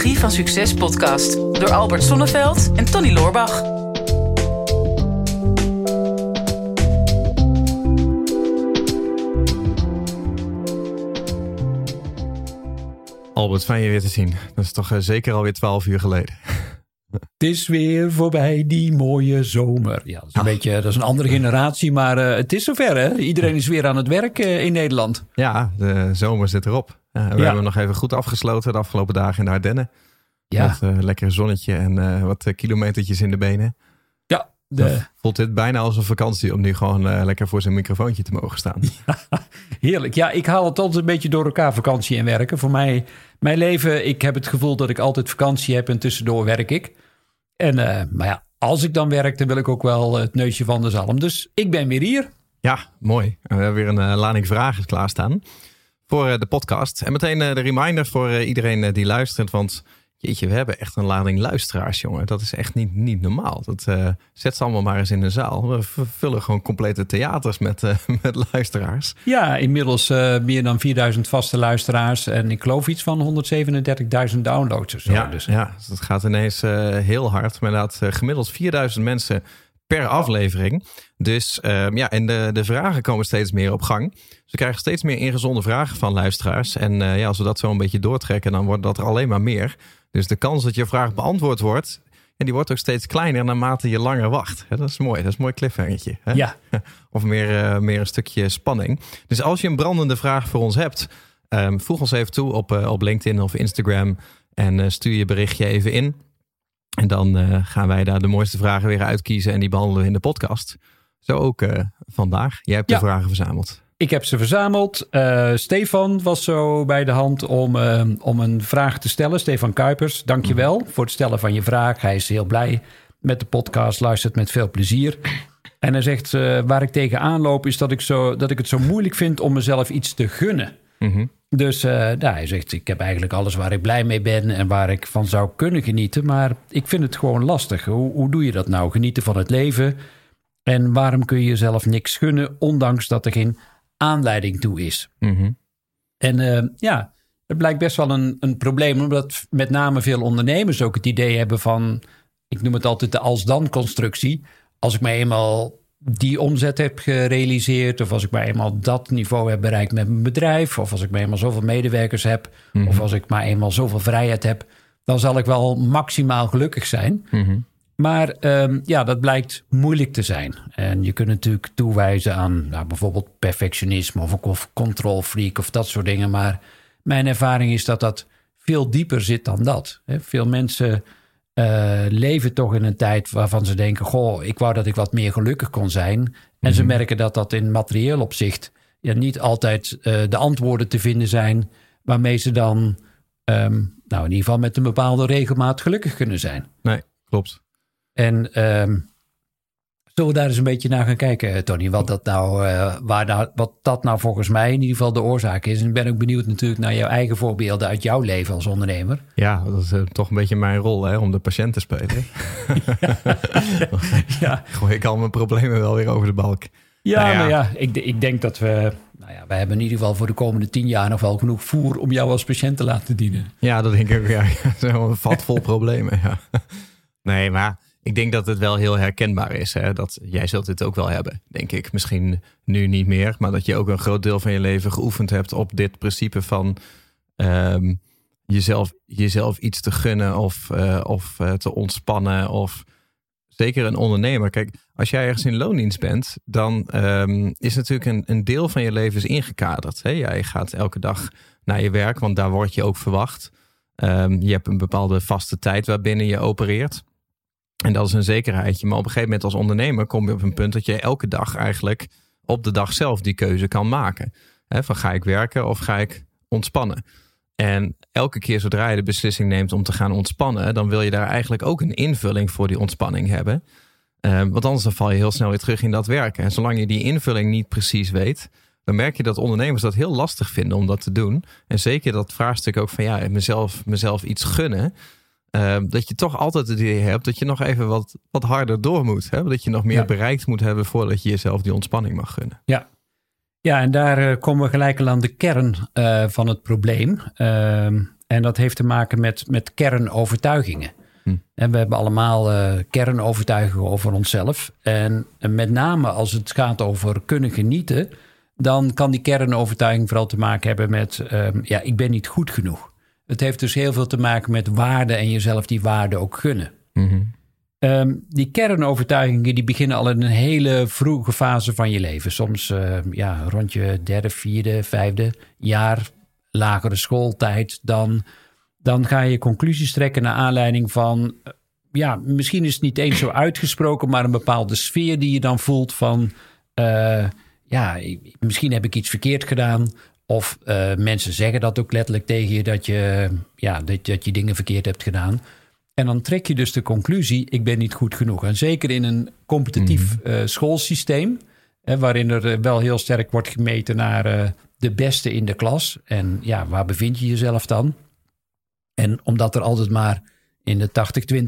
Psychologie van Succes podcast door Albert Sonneveld en Tony Loorbach. Albert, fijn je weer te zien. Dat is toch uh, zeker alweer twaalf uur geleden. Het is weer voorbij, die mooie zomer. Ja, dat is een, beetje, dat is een andere generatie, maar uh, het is zover. Hè? Iedereen is weer aan het werk uh, in Nederland. Ja, de zomer zit erop. We ja. hebben nog even goed afgesloten de afgelopen dagen in de Ardennen. Ja. Met uh, lekker zonnetje en wat kilometertjes in de benen. Ja. De... Voelt dit bijna als een vakantie om nu gewoon lekker voor zijn microfoontje te mogen staan. Ja, heerlijk. Ja, ik haal het altijd een beetje door elkaar, vakantie en werken. Voor mij, mijn leven, ik heb het gevoel dat ik altijd vakantie heb en tussendoor werk ik. En, uh, maar ja, als ik dan werk, dan wil ik ook wel het neusje van de zalm. Dus ik ben weer hier. Ja, mooi. En we hebben weer een uh, lading vragen klaarstaan voor uh, de podcast. En meteen de reminder voor iedereen die luistert. Want jeetje, we hebben echt een lading luisteraars, jongen. Dat is echt niet, niet normaal. Dat zet ze allemaal maar eens in de zaal. We vullen gewoon complete theaters met, met luisteraars. Ja, inmiddels meer dan 4000 vaste luisteraars. En ik geloof iets van 137.000 downloads of zo. Ja, dus. ja dat gaat ineens heel hard. Maar inderdaad, gemiddeld 4000 mensen per aflevering. Dus uh, ja, en de, de vragen komen steeds meer op gang. Ze krijgen steeds meer ingezonde vragen van luisteraars. En uh, ja, als we dat zo een beetje doortrekken, dan wordt dat er alleen maar meer. Dus de kans dat je vraag beantwoord wordt, en die wordt ook steeds kleiner naarmate je langer wacht. Dat is mooi, dat is een mooi cliffhangertje. Hè? Ja. Of meer, uh, meer een stukje spanning. Dus als je een brandende vraag voor ons hebt, um, voeg ons even toe op, op LinkedIn of Instagram. En stuur je berichtje even in. En dan uh, gaan wij daar de mooiste vragen weer uitkiezen en die behandelen we in de podcast. Zo ook uh, vandaag. Jij hebt de vragen verzameld. Ik heb ze verzameld. Uh, Stefan was zo bij de hand om, om een vraag te stellen. Stefan Kuipers, dankjewel mm. voor het stellen van je vraag. Hij is heel blij met de podcast, luistert met veel plezier. En hij zegt, waar ik tegenaan loop is dat ik, zo, dat ik het zo moeilijk vind om mezelf iets te gunnen. Mm -hmm. Dus uh, nou, hij zegt, ik heb eigenlijk alles waar ik blij mee ben en waar ik van zou kunnen genieten. Maar ik vind het gewoon lastig. Hoe, hoe doe je dat nou? Genieten van het leven. En waarom kun je jezelf niks gunnen, ondanks dat er geen aanleiding toe is? Mm -hmm. En uh, ja, het blijkt best wel een, een probleem, omdat met name veel ondernemers ook het idee hebben van, ik noem het altijd de als-dan-constructie. Als ik mij eenmaal die omzet heb gerealiseerd, of als ik maar eenmaal dat niveau heb bereikt met mijn bedrijf, of als ik maar eenmaal zoveel medewerkers heb, Mhm. mm -hmm. of als ik maar eenmaal zoveel vrijheid heb, dan zal ik wel maximaal gelukkig zijn. Mm -hmm. Maar um, ja, dat blijkt moeilijk te zijn. En je kunt natuurlijk toewijzen aan nou, bijvoorbeeld perfectionisme of een control freak of dat soort dingen. Maar mijn ervaring is dat dat veel dieper zit dan dat. Veel mensen uh, leven toch in een tijd waarvan ze denken: Goh, ik wou dat ik wat meer gelukkig kon zijn. En Mhm. ze merken dat dat in materieel opzicht ja, niet altijd uh, de antwoorden te vinden zijn waarmee ze dan, um, nou in ieder geval met een bepaalde regelmaat gelukkig kunnen zijn. Nee, klopt. En um, zullen we daar eens een beetje naar gaan kijken, Tony? Wat dat nou, uh, waar nou, wat dat nou volgens mij in ieder geval de oorzaak is. En ik ben ook benieuwd natuurlijk naar jouw eigen voorbeelden uit jouw leven als ondernemer. Ja, dat is uh, toch een beetje mijn rol, hè, om de patiënt te spelen. ja. ja. Gooi ik al mijn problemen wel weer over de balk. Ja, nou ja. maar ja, ik, ik denk dat we... Nou ja, we hebben in ieder geval voor de komende tien jaar nog wel genoeg voer om jou als patiënt te laten dienen. Ja, dat denk ik ook. Ja, zo'n vat vol problemen, ja. Nee, maar ik denk dat het wel heel herkenbaar is. Hè? Dat jij zult dit ook wel hebben, denk ik. Misschien nu niet meer, maar dat je ook een groot deel van je leven geoefend hebt op dit principe van um, jezelf, jezelf iets te gunnen of, uh, of uh, te ontspannen. Of zeker een ondernemer. Kijk, als jij ergens in loondienst bent, dan um, is natuurlijk een, een deel van je leven ingekaderd. Hè? Jij gaat elke dag naar je werk, want daar word je ook verwacht. Um, je hebt een bepaalde vaste tijd waarbinnen je opereert. En dat is een zekerheidje. Maar op een gegeven moment als ondernemer kom je op een punt dat je elke dag eigenlijk op de dag zelf die keuze kan maken. Van ga ik werken of ga ik ontspannen? En elke keer zodra je de beslissing neemt om te gaan ontspannen, dan wil je daar eigenlijk ook een invulling voor die ontspanning hebben. Uh, want anders dan val je heel snel weer terug in dat werken. En zolang je die invulling niet precies weet, dan merk je dat ondernemers dat heel lastig vinden om dat te doen. En zeker dat vraagstuk ook van ja, mezelf, mezelf iets gunnen. Uh, dat je toch altijd het idee hebt dat je nog even wat, wat harder door moet. Hè? Dat je nog meer ja. bereikt moet hebben voordat je jezelf die ontspanning mag gunnen. Ja, ja en daar uh, komen we gelijk al aan de kern uh, van het probleem. Ehm, En dat heeft te maken met, met kernovertuigingen. En we hebben allemaal uh, kernovertuigingen over onszelf. En, en, met name als het gaat over kunnen genieten, dan kan die kernovertuiging vooral te maken hebben met: um, ja, ik ben niet goed genoeg. Het heeft dus heel veel te maken met waarde en jezelf die waarde ook gunnen. Mm Um, die kernovertuigingen die beginnen al in een hele vroege fase van je leven. Soms uh, ja, rond je derde, vierde, vijfde jaar, lagere schooltijd. Dan, dan ga je conclusies trekken naar aanleiding van... Ja, misschien is het niet eens zo uitgesproken, maar een bepaalde sfeer die je dan voelt van... Uh, ja, misschien heb ik iets verkeerd gedaan. Of uh, mensen zeggen dat ook letterlijk tegen je dat je, ja, dat, dat je dingen verkeerd hebt gedaan. En dan trek je dus de conclusie: ik ben niet goed genoeg. En zeker in een competitief mm. uh, schoolsysteem, hè, waarin er uh, wel heel sterk wordt gemeten naar de beste in de klas. En ja, waar bevind je jezelf dan? En omdat er altijd maar in de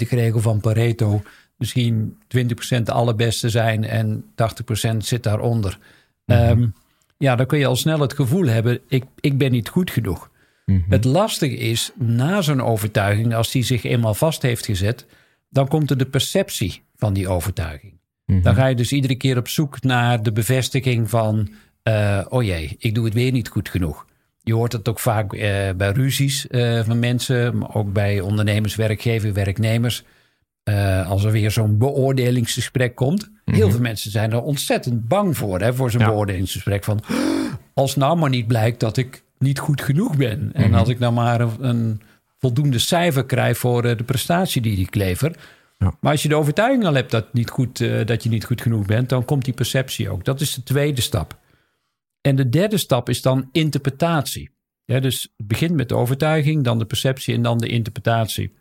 80-20 regel van Pareto misschien 20% de allerbeste zijn en 80% zit daaronder. Mm. Um, ja, dan kun je al snel het gevoel hebben: ik, ik ben niet goed genoeg. Mhm. Het lastige is, na zo'n overtuiging, als die zich eenmaal vast heeft gezet, dan komt er de perceptie van die overtuiging. Mhm. Dan ga je dus iedere keer op zoek naar de bevestiging van, uh, oh jee, ik doe het weer niet goed genoeg. Je hoort het ook vaak uh, bij ruzies uh, van mensen, maar ook bij ondernemers, werkgevers, werknemers. Als er weer zo'n beoordelingsgesprek komt. Mhm. Heel veel mensen zijn er ontzettend bang voor, hè, voor zo'n Ja. beoordelingsgesprek. Van, als nou maar niet blijkt dat ik niet goed genoeg ben. En Mhm. als ik nou maar een, een voldoende cijfer krijg voor eh, de prestatie die ik lever. Ja. Maar als je de overtuiging al hebt dat, niet goed, eh, dat je niet goed genoeg bent, dan komt die perceptie ook. Dat is de tweede stap. En de derde stap is dan interpretatie. Ja, dus het begint met de overtuiging, dan de perceptie en dan de interpretatie.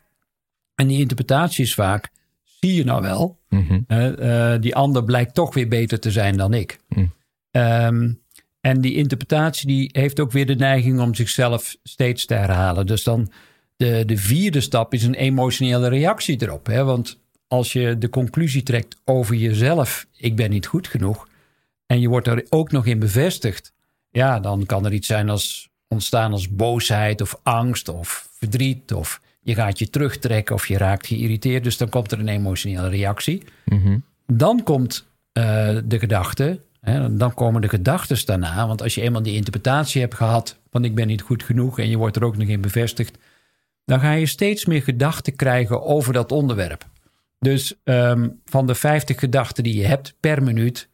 En die interpretatie is vaak, zie je nou wel, Mhm. eh, die ander blijkt toch weer beter te zijn dan ik. Mm. Ehm, en die interpretatie die heeft ook weer de neiging om zichzelf steeds te herhalen. Dus dan de, de vierde stap is een emotionele reactie erop. Hè? Want als je de conclusie trekt over jezelf, ik ben niet goed genoeg, en je wordt er ook nog in bevestigd, ja, dan kan er iets zijn als ontstaan als boosheid of angst of verdriet of je gaat je terugtrekken of je raakt geïrriteerd. Dus dan komt er een emotionele reactie. Mhm. Dan komt eh, de gedachte, hè, dan komen de gedachten daarna. Want als je eenmaal die interpretatie hebt gehad van ik ben niet goed genoeg en je wordt er ook nog in bevestigd, dan ga je steeds meer gedachten krijgen over dat onderwerp. Dus ehm, van de 50 gedachten die je hebt per minuut,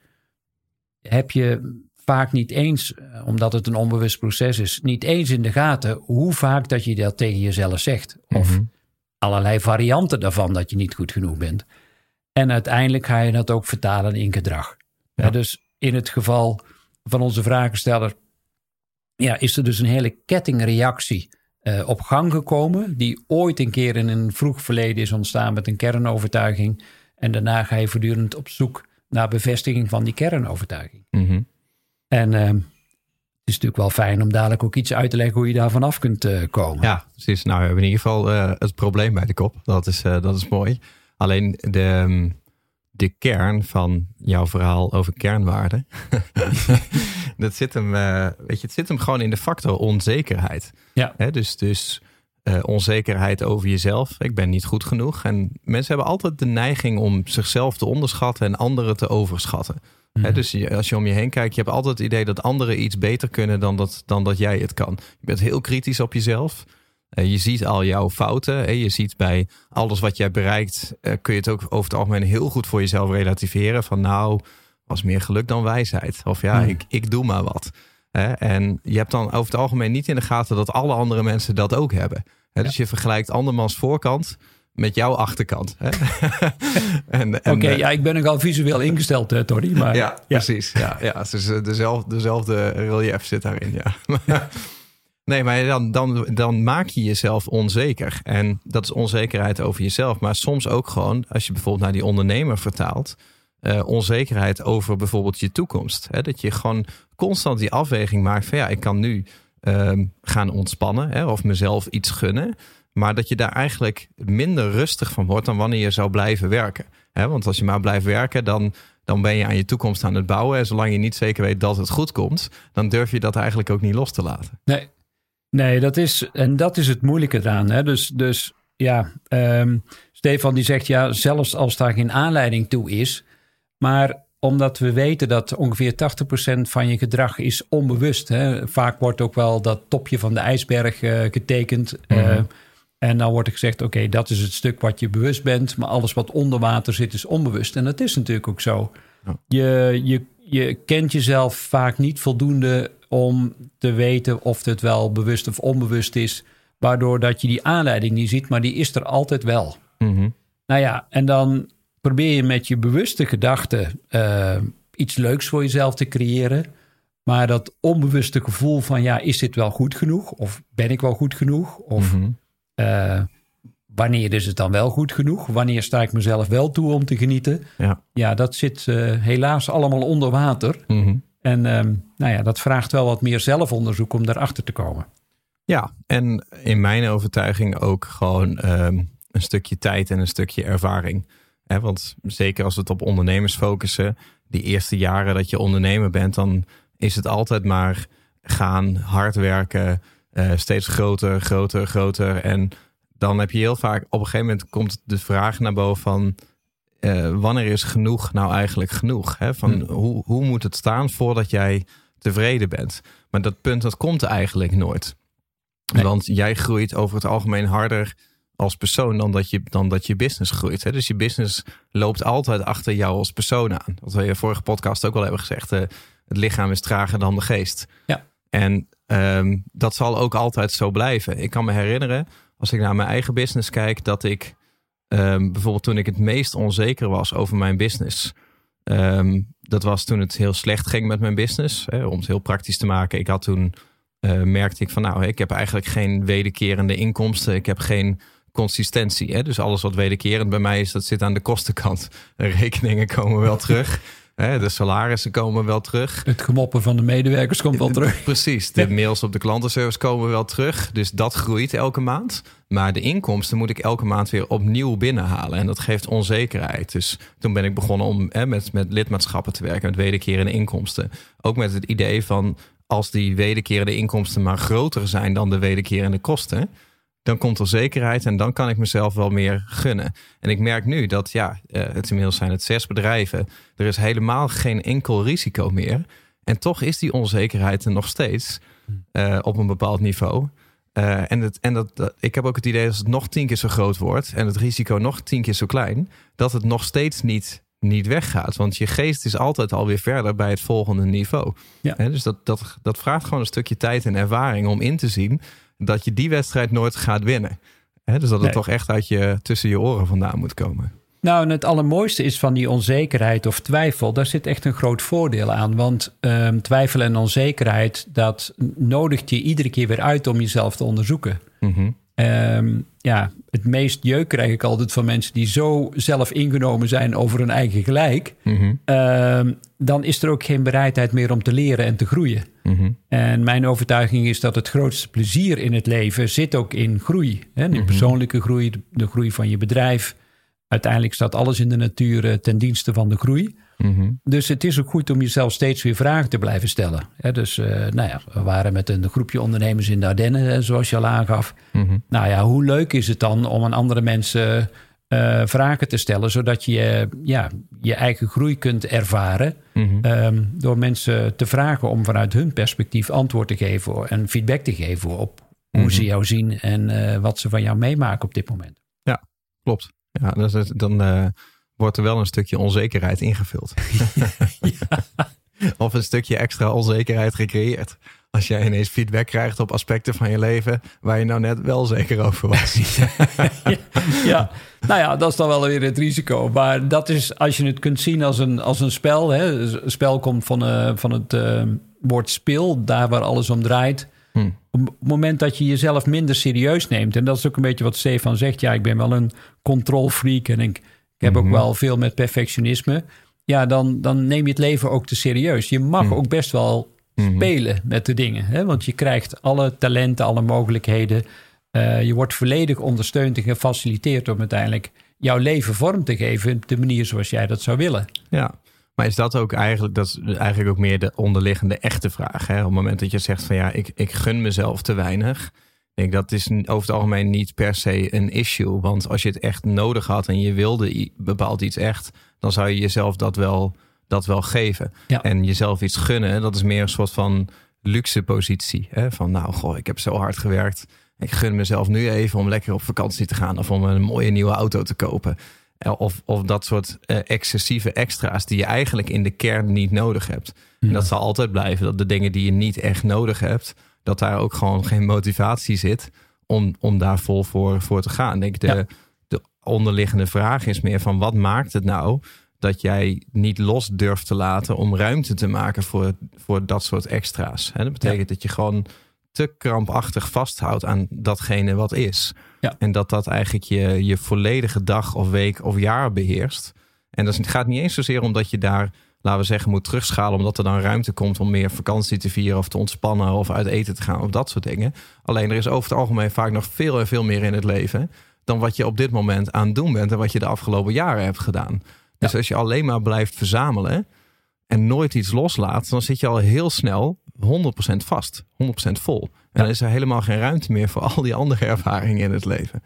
heb je vaak niet eens, eh, omdat het een onbewust proces is, niet eens in de gaten hoe vaak dat je dat tegen jezelf zegt. Of Mhm. allerlei varianten daarvan dat je niet goed genoeg bent. En uiteindelijk ga je dat ook vertalen in gedrag. Ja. Ja, dus in het geval van onze vragensteller, ja, is er dus een hele kettingreactie eh, op gang gekomen, die ooit een keer in een vroeg verleden is ontstaan met een kernovertuiging. En daarna ga je voortdurend op zoek naar bevestiging van die kernovertuiging. Mhm. En eh, het is natuurlijk wel fijn om dadelijk ook iets uit te leggen hoe je daar vanaf kunt eh, komen. Ja, precies. Nou, we hebben in ieder geval eh, het probleem bij de kop. Dat is, eh, dat is mooi. Alleen de, mm, de kern van jouw verhaal over kernwaarden. dat zit hem, weet je, het zit hem gewoon in de factor onzekerheid. Ja. Hè, dus dus onzekerheid over jezelf. Ik ben niet goed genoeg. En mensen hebben altijd de neiging om zichzelf te onderschatten en anderen te overschatten. Hè, dus als je om je heen kijkt, je hebt altijd het idee dat anderen iets beter kunnen dan dat, dan dat jij het kan. Je bent heel kritisch op jezelf. Eh, je ziet al jouw fouten. Je ziet bij alles wat jij bereikt, eh, kun je het ook over het algemeen heel goed voor jezelf relativeren. Van nou, was meer geluk dan wijsheid. Of ja, Hmm. ik, ik doe maar wat. En je hebt dan over het algemeen niet in de gaten dat alle andere mensen dat ook hebben. Dus je vergelijkt andermans voorkant met jouw achterkant. hè. en, en, Oké, eh, ja, ik ben nogal visueel ingesteld, eh, Tony. Maar, ja, precies. Ja, ja, dus eh, dezelfde, dezelfde relief zit daarin. Ja. nee, maar dan, dan, dan maak je jezelf onzeker. En dat is onzekerheid over jezelf. Maar soms ook gewoon, als je bijvoorbeeld naar die ondernemer vertaalt, eh, onzekerheid over bijvoorbeeld je toekomst. Hè? Dat je gewoon constant die afweging maakt van ja, ik kan nu ehm, gaan ontspannen hè, of mezelf iets gunnen. Maar dat je daar eigenlijk minder rustig van wordt dan wanneer je zou blijven werken. Hè? Want als je maar blijft werken, dan, dan ben je aan je toekomst aan het bouwen. En zolang je niet zeker weet dat het goed komt, dan durf je dat eigenlijk ook niet los te laten. Nee. Nee, dat is, en dat is het moeilijke eraan. Hè? Dus, dus ja, um, Stefan die zegt ja, zelfs als daar geen aanleiding toe is. Maar omdat we weten dat ongeveer 80% van je gedrag is onbewust. Hè? Vaak wordt ook wel dat topje van de ijsberg uh, getekend. Mm en dan wordt er gezegd, oké, dat is het stuk wat je bewust bent. Maar alles wat onder water zit is onbewust. En dat is natuurlijk ook zo. Je, je, je kent jezelf vaak niet voldoende om te weten of het wel bewust of onbewust is. Waardoor dat je die aanleiding niet ziet, maar die is er altijd wel. Mhm. Nou ja, en dan probeer je met je bewuste gedachten uh, iets leuks voor jezelf te creëren. Maar dat onbewuste gevoel van ja, is dit wel goed genoeg? Of ben ik wel goed genoeg? Of Mhm. Uh, wanneer is het dan wel goed genoeg? Wanneer sta ik mezelf wel toe om te genieten? Ja. Ja, dat zit uh, helaas allemaal onder water. Mhm. En um, nou ja, dat vraagt wel wat meer zelfonderzoek om daarachter te komen. Ja, en in mijn overtuiging ook gewoon um, een stukje tijd en een stukje ervaring. He, want zeker als we het op ondernemers focussen, die eerste jaren dat je ondernemer bent, dan is het altijd maar gaan, hard werken, uh, steeds groter, groter, groter. En dan heb je heel vaak, op een gegeven moment komt de vraag naar boven van, uh, wanneer is genoeg nou eigenlijk genoeg? Hè? Van, hmm. hoe, hoe moet het staan voordat jij tevreden bent? Maar dat punt, dat komt eigenlijk nooit. Nee. Want jij groeit over het algemeen harder als persoon dan dat je, dan dat je business groeit. Hè? Dus je business loopt altijd achter jou als persoon aan. Dat we je vorige podcast ook al hebben gezegd. Uh, het lichaam is trager dan de geest. Ja. En um, dat zal ook altijd zo blijven. Ik kan me herinneren, als ik naar mijn eigen business kijk, dat ik um, bijvoorbeeld toen ik het meest onzeker was over mijn business. Um, dat was toen het heel slecht ging met mijn business. Hè, om het heel praktisch te maken. Ik had toen, uh, merkte ik van nou, ik heb eigenlijk geen wederkerende inkomsten. Ik heb geen consistentie. Hè? Dus alles wat wederkerend bij mij is, dat zit aan de kostenkant. Rekeningen komen wel terug. De salarissen komen wel terug. Het gemoppen van de medewerkers komt wel terug. Precies, de mails op de klantenservice komen wel terug. Dus dat groeit elke maand. Maar de inkomsten moet ik elke maand weer opnieuw binnenhalen. En dat geeft onzekerheid. Dus toen ben ik begonnen om hè, met, met lidmaatschappen te werken, met wederkerende inkomsten. Ook met het idee van als die wederkerende inkomsten maar groter zijn dan de wederkerende kosten, dan komt er zekerheid en dan kan ik mezelf wel meer gunnen. En ik merk nu dat, ja, uh, het inmiddels zijn het zes bedrijven. Er is helemaal geen enkel risico meer. En toch is die onzekerheid er nog steeds uh, op een bepaald niveau. Uh, en het, en dat, dat, ik heb ook het idee dat als het nog tien keer zo groot wordt en het risico nog tien keer zo klein, dat het nog steeds niet, niet weggaat. Want je geest is altijd alweer verder bij het volgende niveau. Ja. He, dus dat, dat, dat vraagt gewoon een stukje tijd en ervaring om in te zien dat je die wedstrijd nooit gaat winnen. He, dus dat het Nee. toch echt uit je, tussen je oren vandaan moet komen. Nou, en het allermooiste is van die onzekerheid of twijfel, daar zit echt een groot voordeel aan. Want um, twijfel en onzekerheid, dat nodigt je iedere keer weer uit om jezelf te onderzoeken. Mm -hmm. Um, ja, het meest jeuk krijg ik altijd van mensen die zo zelf ingenomen zijn over hun eigen gelijk. Mm -hmm. um, dan is er ook geen bereidheid meer om te leren en te groeien. Mm -hmm. En mijn overtuiging is dat het grootste plezier in het leven zit ook in groei. Hè? De persoonlijke groei, de groei van je bedrijf. Uiteindelijk staat alles in de natuur uh, ten dienste van de groei. Mm -hmm. Dus het is ook goed om jezelf steeds weer vragen te blijven stellen. Dus uh, nou ja, we waren met een groepje ondernemers in de Ardennen, zoals je al aangaf. Mm -hmm. Nou ja, hoe leuk is het dan om aan andere mensen uh, vragen te stellen, zodat je ja, je eigen groei kunt ervaren. Mm -hmm. um, door mensen te vragen om vanuit hun perspectief antwoord te geven en feedback te geven op hoe Mhm. ze jou zien en wat ze van jou meemaken op dit moment. Ja, klopt. Ja, dan, is- dan eh, wordt er wel een stukje onzekerheid ingevuld. Of een stukje extra onzekerheid gecreëerd. Als jij ineens feedback krijgt op aspecten van je leven waar je nou net wel zeker over was. ja, nou ja, dat is dan wel weer het risico. Maar dat is, als je het kunt zien als een, als een spel. Hè. Een spel komt van, uh, van het uh, woord speel, daar waar alles om draait. Hm. Op het moment dat je jezelf minder serieus neemt... en dat is ook een beetje wat Stefan zegt... ja, ik ben wel een controlfreak en ik, ik heb Mhm. ook wel veel met perfectionisme... ja, dan, dan neem je het leven ook te serieus. Je mag Mhm. ook best wel Mhm. spelen met de dingen. Hè? Want je krijgt alle talenten, alle mogelijkheden... Uh, je wordt volledig ondersteund en gefaciliteerd om uiteindelijk jouw leven vorm te geven op de manier zoals jij dat zou willen. Ja, Maar is dat ook eigenlijk, dat is eigenlijk ook meer de onderliggende echte vraag? Hè? Op het moment dat je zegt van ja, ik, ik gun mezelf te weinig. Ik denk dat is over het algemeen niet per se een issue. Want als je het echt nodig had en je wilde bepaald iets echt, dan zou je jezelf dat wel, dat wel geven. En jezelf iets gunnen, dat is meer een soort van luxe positie. Hè? Van nou, goh, ik heb zo hard gewerkt. Ik gun mezelf nu even om lekker op vakantie te gaan of om een mooie nieuwe auto te kopen. Eh, of, of dat soort uh, excessieve extra's die je eigenlijk in de kern niet nodig hebt. En dat zal altijd blijven. Dat de dingen die je niet echt nodig hebt, dat daar ook gewoon geen motivatie zit om, om daar vol voor, voor te gaan. Denk de, de onderliggende vraag is meer van wat maakt het nou dat jij niet los durft te laten om ruimte te maken voor, voor dat soort extra's. En dat betekent dat je gewoon te krampachtig vasthoudt aan datgene wat is. Ja. En dat dat eigenlijk je, je volledige dag of week of jaar beheerst. En dat gaat niet eens zozeer omdat je daar, laten we zeggen, moet terugschalen. Omdat er dan ruimte komt om meer vakantie te vieren of te ontspannen of uit eten te gaan of dat soort dingen. Alleen er is over het algemeen vaak nog veel en veel meer in het leven dan wat je op dit moment aan het doen bent en wat je de afgelopen jaren hebt gedaan. Dus als je alleen maar blijft verzamelen en nooit iets loslaat, dan zit je al heel snel 100% vast, 100% vol. En dan is er helemaal geen ruimte meer voor al die andere ervaringen in het leven.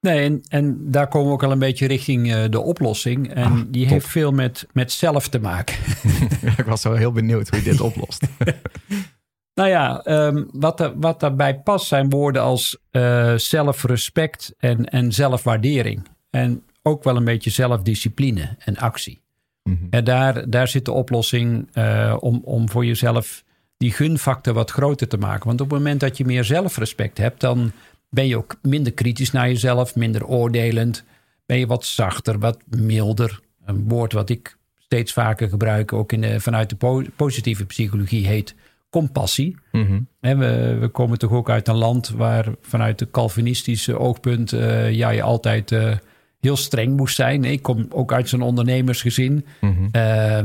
Nee, en, en daar komen we ook al een beetje richting uh, de oplossing. En ah, die heeft veel met, met zelf te maken. ik was zo heel benieuwd hoe je dit oplost. nou ja, um, wat, er, wat daarbij past zijn woorden als uh, zelfrespect en, en zelfwaardering. En ook wel een beetje zelfdiscipline en actie. Mhm. En daar, daar zit de oplossing uh, om, om voor jezelf die gunfactor wat groter te maken. Want op het moment dat je meer zelfrespect hebt, dan ben je ook minder kritisch naar jezelf, minder oordelend. Ben je wat zachter, wat milder. Een woord wat ik steeds vaker gebruik, ook in de, vanuit de positieve psychologie, heet compassie. Mm we, we, komen toch ook uit een land waar vanuit de Calvinistische oogpunt uh, ja, je altijd uh, heel streng moest zijn. Ik kom ook uit zo'n ondernemersgezin. Mm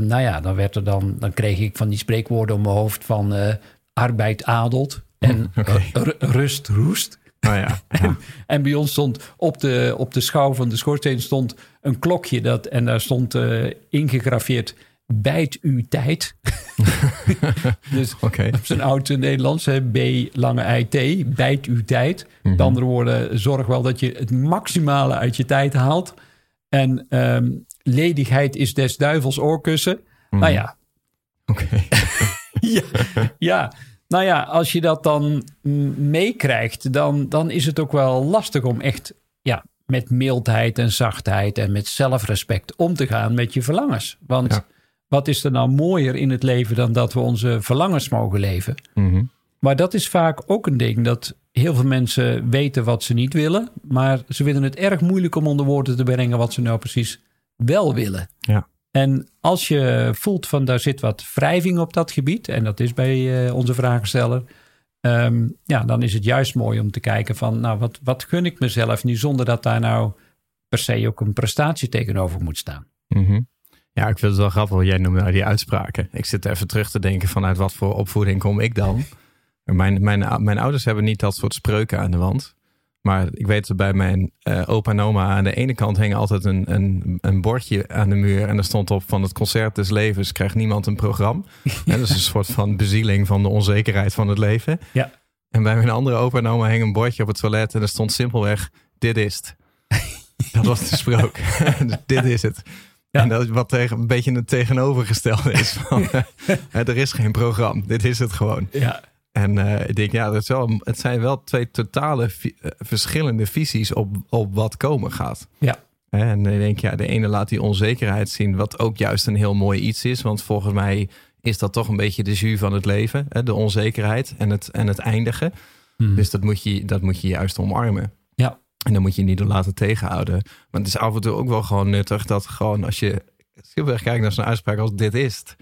nou ja, dan, werd er dan, dan kreeg ik van die spreekwoorden om mijn hoofd van uh, arbeid adelt en rust roest. Oh ja, en, en, bij ons stond op de, op de schouw van de schoorsteen stond een klokje dat, en daar stond uh, ingegraveerd bijt uw tijd. dus okay. op zijn oud Nederlands, B lange IT, bijt uw tijd. Mm Met andere woorden, zorg wel dat je het maximale uit je tijd haalt. En um, ledigheid is des duivels oorkussen. Nou mhm. ja. Oké. ja, ja. Nou ja, als je dat dan meekrijgt, dan, dan is het ook wel lastig om echt ja, met mildheid en zachtheid en met zelfrespect om te gaan met je verlangens. Want wat is er nou mooier in het leven dan dat we onze verlangens mogen leven? Mhm. Maar dat is vaak ook een ding dat heel veel mensen weten wat ze niet willen, maar ze vinden het erg moeilijk om onder woorden te brengen wat ze nou precies wel willen. Ja. En als je voelt van daar zit wat wrijving op dat gebied, en dat is bij uh, onze vragensteller, um, ja, dan is het juist mooi om te kijken van, nou, wat, wat gun ik mezelf nu zonder dat daar nou per se ook een prestatie tegenover moet staan. Mm ja, ik vind het wel grappig. Jij noemde nou die uitspraken. Ik zit even terug te denken vanuit wat voor opvoeding kom ik dan. Mijn, mijn, mijn ouders hebben niet dat soort spreuken aan de wand. Maar ik weet dat bij mijn uh, opa en oma aan de ene kant hing altijd een, een, een bordje aan de muur. En er stond op van het concert des levens krijgt niemand een programma. Ja. dat is een soort van bezieling van de onzekerheid van het leven. Ja. En bij mijn andere opa en oma hing een bordje op het toilet en er stond simpelweg dit is het. Dat was de sprook. Dus dit is het. En dat is wat tegen, een beetje het tegenovergestelde is. Van, er is geen programma, dit is het gewoon. Ja. En uh, ik denk, ja, dat is wel, het zijn wel twee totale eh, verschillende visies op, op wat komen gaat. Ja. En ik denk, ja, de ene laat die onzekerheid zien, wat ook juist een heel mooi iets is. Want volgens mij is dat toch een beetje de jus van het leven. Hè? De onzekerheid en het, en het eindigen. Mhm. Dus dat moet, je, dat moet je juist omarmen. En dan moet je niet door laten tegenhouden. Maar het is af en toe ook wel gewoon nuttig dat gewoon als je heel erg kijkt naar zo'n uitspraak als dit is het.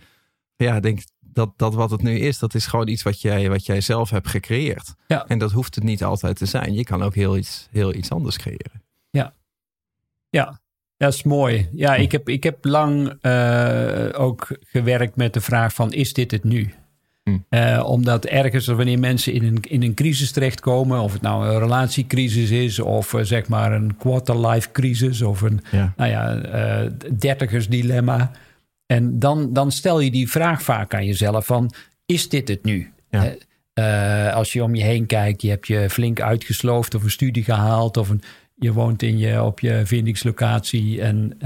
Ja, denk dat, dat wat het nu is, dat is gewoon iets wat jij, wat jij zelf hebt gecreëerd. Ja. En dat hoeft het niet altijd te zijn. Je kan ook heel iets, heel iets anders creëren. Ja, ja. Dat is mooi. Ja, ik heb, ik heb lang uh, ook gewerkt met de vraag van is dit het nu? Uh, omdat ergens, wanneer mensen in een, in een crisis terechtkomen, of het nou een relatiecrisis is, of uh, zeg maar een quarter-life crisis, of een ja. Nou ja, uh, dertigersdilemma, En dan, dan stel je die vraag vaak aan jezelf van, is dit het nu? Ja. Als je om je heen kijkt, je hebt je flink uitgesloofd of een studie gehaald of een, je woont in je, op je vindingslocatie en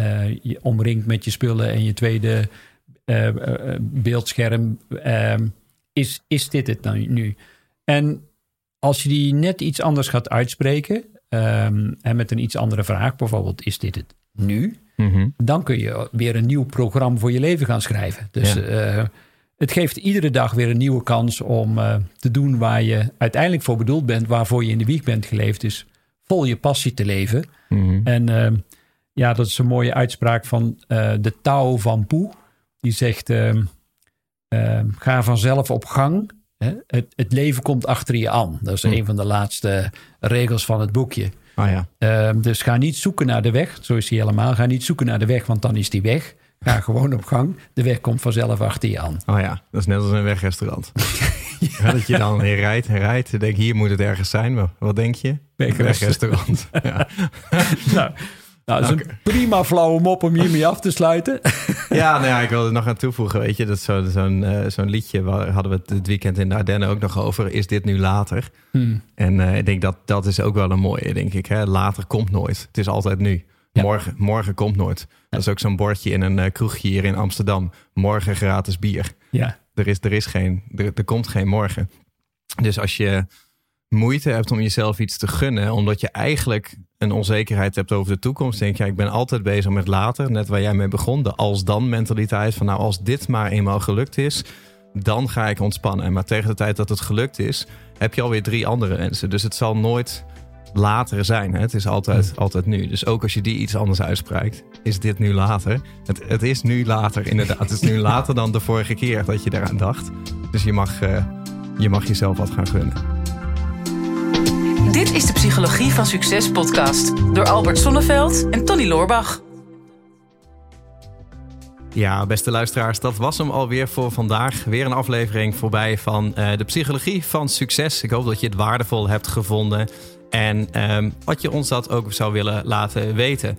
je omringt met je spullen en je tweede beeldscherm. Ehm, is, is dit het nou nu? En als je die net iets anders gaat uitspreken um, en met een iets andere vraag, bijvoorbeeld is dit het nu? Mm -hmm. Dan kun je weer een nieuw programma voor je leven gaan schrijven. Dus ja het geeft iedere dag weer een nieuwe kans om uh, te doen waar je uiteindelijk voor bedoeld bent, waarvoor je in de wieg bent geleefd, is vol je passie te leven. Mm -hmm. En uh, ja, dat is een mooie uitspraak van uh, de Tao van Poe. Die zegt: ga vanzelf op gang. Hè? Het, het, leven komt achter je aan. Dat is mm. een van de laatste regels van het boekje. Oh ja. dus ga niet zoeken naar de weg, zo is hij helemaal. Ga niet zoeken naar de weg, want dan is die weg. Ga gewoon op gang. De weg komt vanzelf achter je aan. Oh ja, dat is net als een wegrestaurant. ja. Dat je dan rijdt en rijdt. Denk hier moet het ergens zijn. Maar wat denk je? Wegrestaurant. ja. nou, nou, dat is een prima flauwe mop om hiermee af te sluiten. ja, nou ja, ik wilde er nog aan toevoegen. Weet je, dat zo'n zo'n uh, zo'n liedje waar hadden we het dit weekend in de Ardennen ook nog over. Is dit nu later? Hmm. En uh, ik denk dat dat is ook wel een mooie, denk ik. Hè? Later komt nooit. Het is altijd nu. Ja. Morgen, morgen komt nooit. Dat is ook zo'n bordje in een uh, kroegje hier in Amsterdam. Morgen gratis bier. Ja. Er, is, er, is geen, er, er komt geen morgen. Dus als je moeite hebt om jezelf iets te gunnen, omdat je eigenlijk een onzekerheid hebt over de toekomst, denk je, ja, ik ben altijd bezig met later, net waar jij mee begon, de als-dan mentaliteit van nou, als dit maar eenmaal gelukt is, dan ga ik ontspannen. Maar tegen de tijd dat het gelukt is, heb je alweer drie andere wensen. Dus het zal nooit later zijn. Hè? Het is altijd, altijd nu. Dus ook als je die iets anders uitspreekt, is dit nu later. Het, het is nu later, inderdaad. Het is nu later dan de vorige keer dat je eraan dacht. Dus je mag, uh, je mag jezelf wat gaan gunnen. Dit is de Psychologie van Succes podcast door Albert Sonneveld en Tony Loorbach. Ja, beste luisteraars, dat was hem alweer voor vandaag. Weer een aflevering voorbij van uh, de Psychologie van Succes. Ik hoop dat je het waardevol hebt gevonden. En um, wat je ons dat ook zou willen laten weten.